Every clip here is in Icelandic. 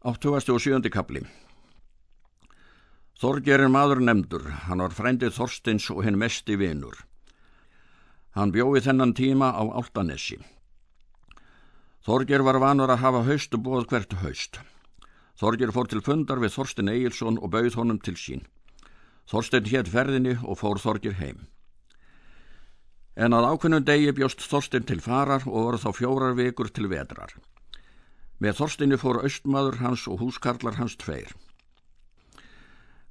87. kapli Þorger er maður nefndur, hann var frændið Þorstins og hinn mesti vinur. Hann bjóði þennan tíma á Áltanessi. Þorger var vanur að hafa haustu bóð hvert haust. Þorger fór til fundar við Þorstin Egilson og bauð honum til sín. Þorstin hétt ferðinni og fór Þorger heim. En að ákveðnum degi bjóst Þorstin til farar og voru þá fjórar vikur til vedrar. Með Þorstinni fór austmaður hans og húskarlar hans tveir.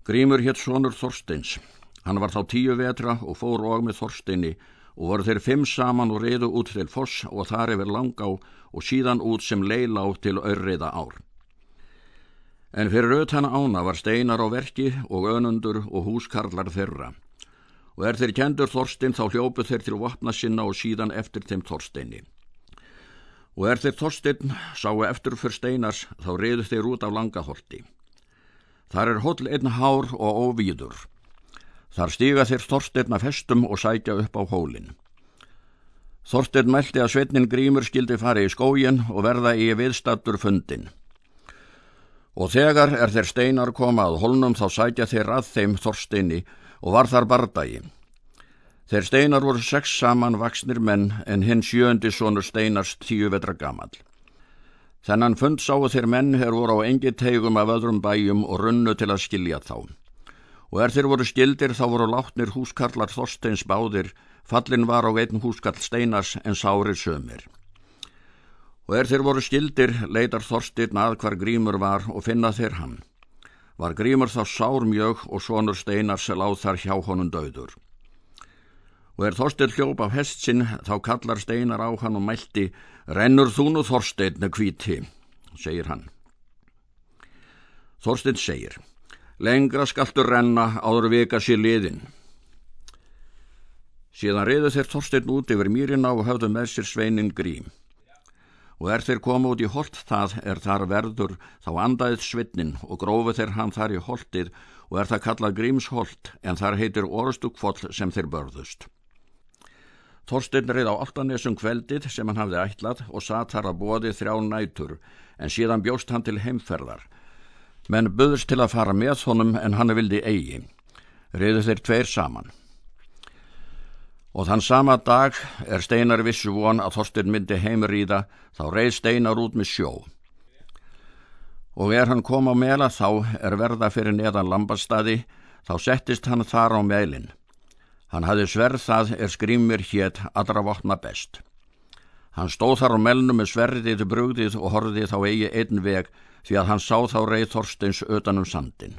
Grímur hétt sonur Þorstins. Hann var þá tíu vetra og fór og með Þorstinni og voru þeir fimm saman og reyðu út til foss og þar yfir langá og síðan út sem leilá til örriða ár. En fyrir auðtana ána var steinar á verki og önundur og húskarlar þeirra. Og er þeir kendur Þorstin þá hljópu þeir til vopna sinna og síðan eftir þeim Þorstinni og er þeir Þorstinn sáu eftir fyrr steinars þá reyðu þeir út af langaholti. Þar er holl einn hár og óvíður. Þar stíga þeir Þorstinn að festum og sækja upp á hólinn. Þorstinn meldi að Svetnin Grímur skildi fara í skógin og verða í viðstattur fundin. Og þegar er þeir steinar komað holnum þá sækja þeir að þeim Þorstinni og var þar bardagi. Þeir steinar voru sex saman vaksnir menn en hinn sjöndi sonur steinars tíu vetra gamal. Þennan fund sáu þeir menn hér voru á engi tegum af öðrum bæjum og runnu til að skilja þá. Og er þeir voru skildir þá voru látnir húskarlar Þorsteins báðir, fallin var á einn húskarl steinars en sárir sömur. Og er þeir voru skildir leitar Þorstein að hvar grímur var og finna þeir hann. Var grímur þá sár mjög og sonur steinars láð þar hjá honum döður og er Þorstein hljóp af hest sinn þá kallar steinar á hann og mælti Rennur þú nú Þorstein kvíti, segir hann. Þorstein segir Lengra skaltur renna áður vika sér liðin. Síðan reyðu þeir Þorstein út yfir mýrina og hafðu með sér sveinin grím. Og er þeir koma út í holt það er þar verður þá andaðið svitnin og grófu þeir hann þar í holtið og er það kallað grímsholt en þar heitir orðstúkfoll sem þeir börðust. Þorstein reið á Altanesum kveldið sem hann hafði ætlað og satt þar að bóði þrjá nætur en síðan bjóst hann til heimferðar. Menn buðust til að fara með honum en hann vildi eigi. Reiðu þeir tveir saman. Og þann sama dag er Steinar vissu von að Þorstein myndi heimriða þá reið Steinar út með sjó. Og er hann kom á mela þá er verða fyrir neðan lambastadi þá settist hann þar á meilin. Hann hafði sverð það er skrýmir hétt allra vopna best. Hann stóð þar á melnu með sverðið brugðið og horfið þá eigi einn veg því að hann sá þá reið Þorsteins utanum sandin.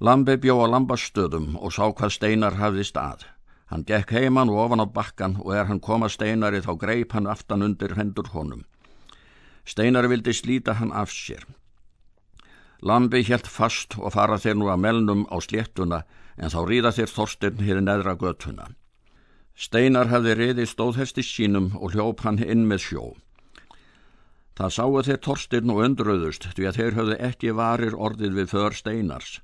Lambi bjó á lambastöðum og sá hvað steinar hafði stað. Hann gekk heimann og ofan á bakkan og er hann koma steinari þá greip hann aftan undir hendur honum. Steinari vildi slíta hann af sér. Lambi helt fast og fara þeir nú að melnum á sléttuna en þá ríða þeir Þorstein hér neðra göttuna. Steinar hefði riði stóðhesti sínum og hljóp hann inn með sjó. Það sáu þeir Þorstein og undröðust því að þeir höfðu ekki varir orðið við för Steinars.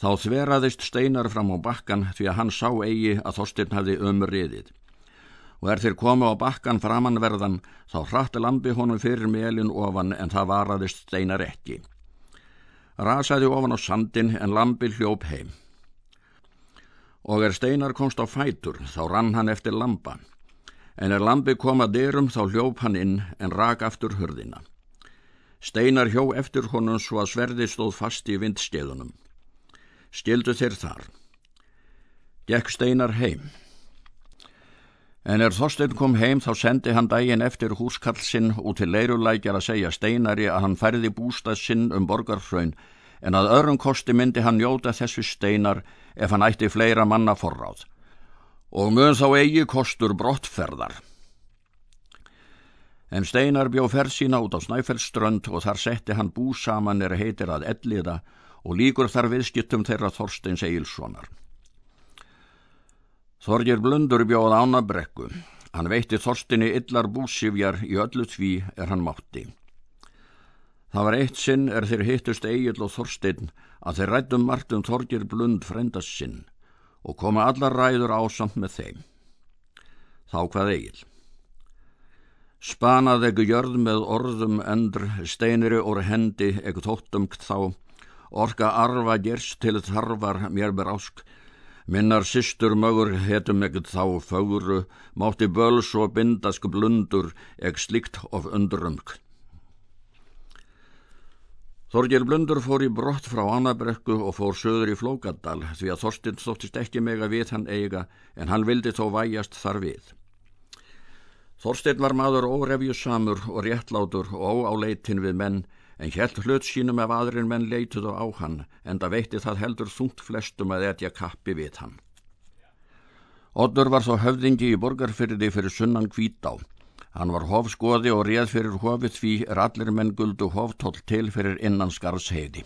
Þá þveraðist Steinar fram á bakkan því að hann sá eigi að Þorstein hefði umriðið. Og er þeir komu á bakkan framannverðan þá hratti lambi honum fyrir melin ofan en það varaðist Steinar ekki rasaði ofan á sandin en lambi hljóp heim. Og er steinar komst á fætur þá rann hann eftir lamba, en er lambi kom að dyrum þá hljóp hann inn en rak aftur hörðina. Steinar hjó eftir honum svo að sverði stóð fast í vindskeiðunum. Stildu þeir þar. Gekk Steinar heim. En er Þorstein kom heim þá sendi hann daginn eftir húskall sinn út til leirulækjar að segja steinari að hann færði bústað sinn um borgarfröyn en að öðrum kosti myndi hann njóta þessu steinar ef hann ætti fleira manna forráð og mun þá eigi kostur brottferðar. En steinar bjó ferð sína út á Snæfellströnd og þar setti hann bú saman er heitir að elliða og líkur þar viðskiptum þeirra Þorsteins Eilssonar. Þorgir Blundur bjóð ánabrekku. Hann veitti Þorstinni illar búsifjar í öllu tví er hann mátti. Það var eitt sinn er þeir hittust Egil og Þorstinn að þeir rættum margt um Þorgir Blund frendast sinn og koma allar ræður ásamt með þeim. Þá hvað Egil. Spanað egu jörð með orðum endr, steiniri og hendi egu þóttumkt þá, orka arfa gerst til þarfar mér ber ásk, minnar systur mögur hetum egu þá fögru, mátti böls og bindask blundur eg slikt of undrumk. Þorgir Blundur fór í brott frá Annabrekku og fór söður í Flókadal því að Þorstinn þóttist ekki mega við hann eiga en hann vildi þó væjast þar við. Þorstein var maður órefjusamur og réttlátur og á leitin við menn en hjælt hlut sínum ef aðrin menn leituðu á hann en það veitti það heldur þungt flestum að etja kappi við hann. Oddur var þó höfðingi í borgarfyrði fyrir sunnan hvítá. Hann var hofskoði og réð fyrir hofið því er allir menn guldu hoftoll til fyrir innan skarðsheiði.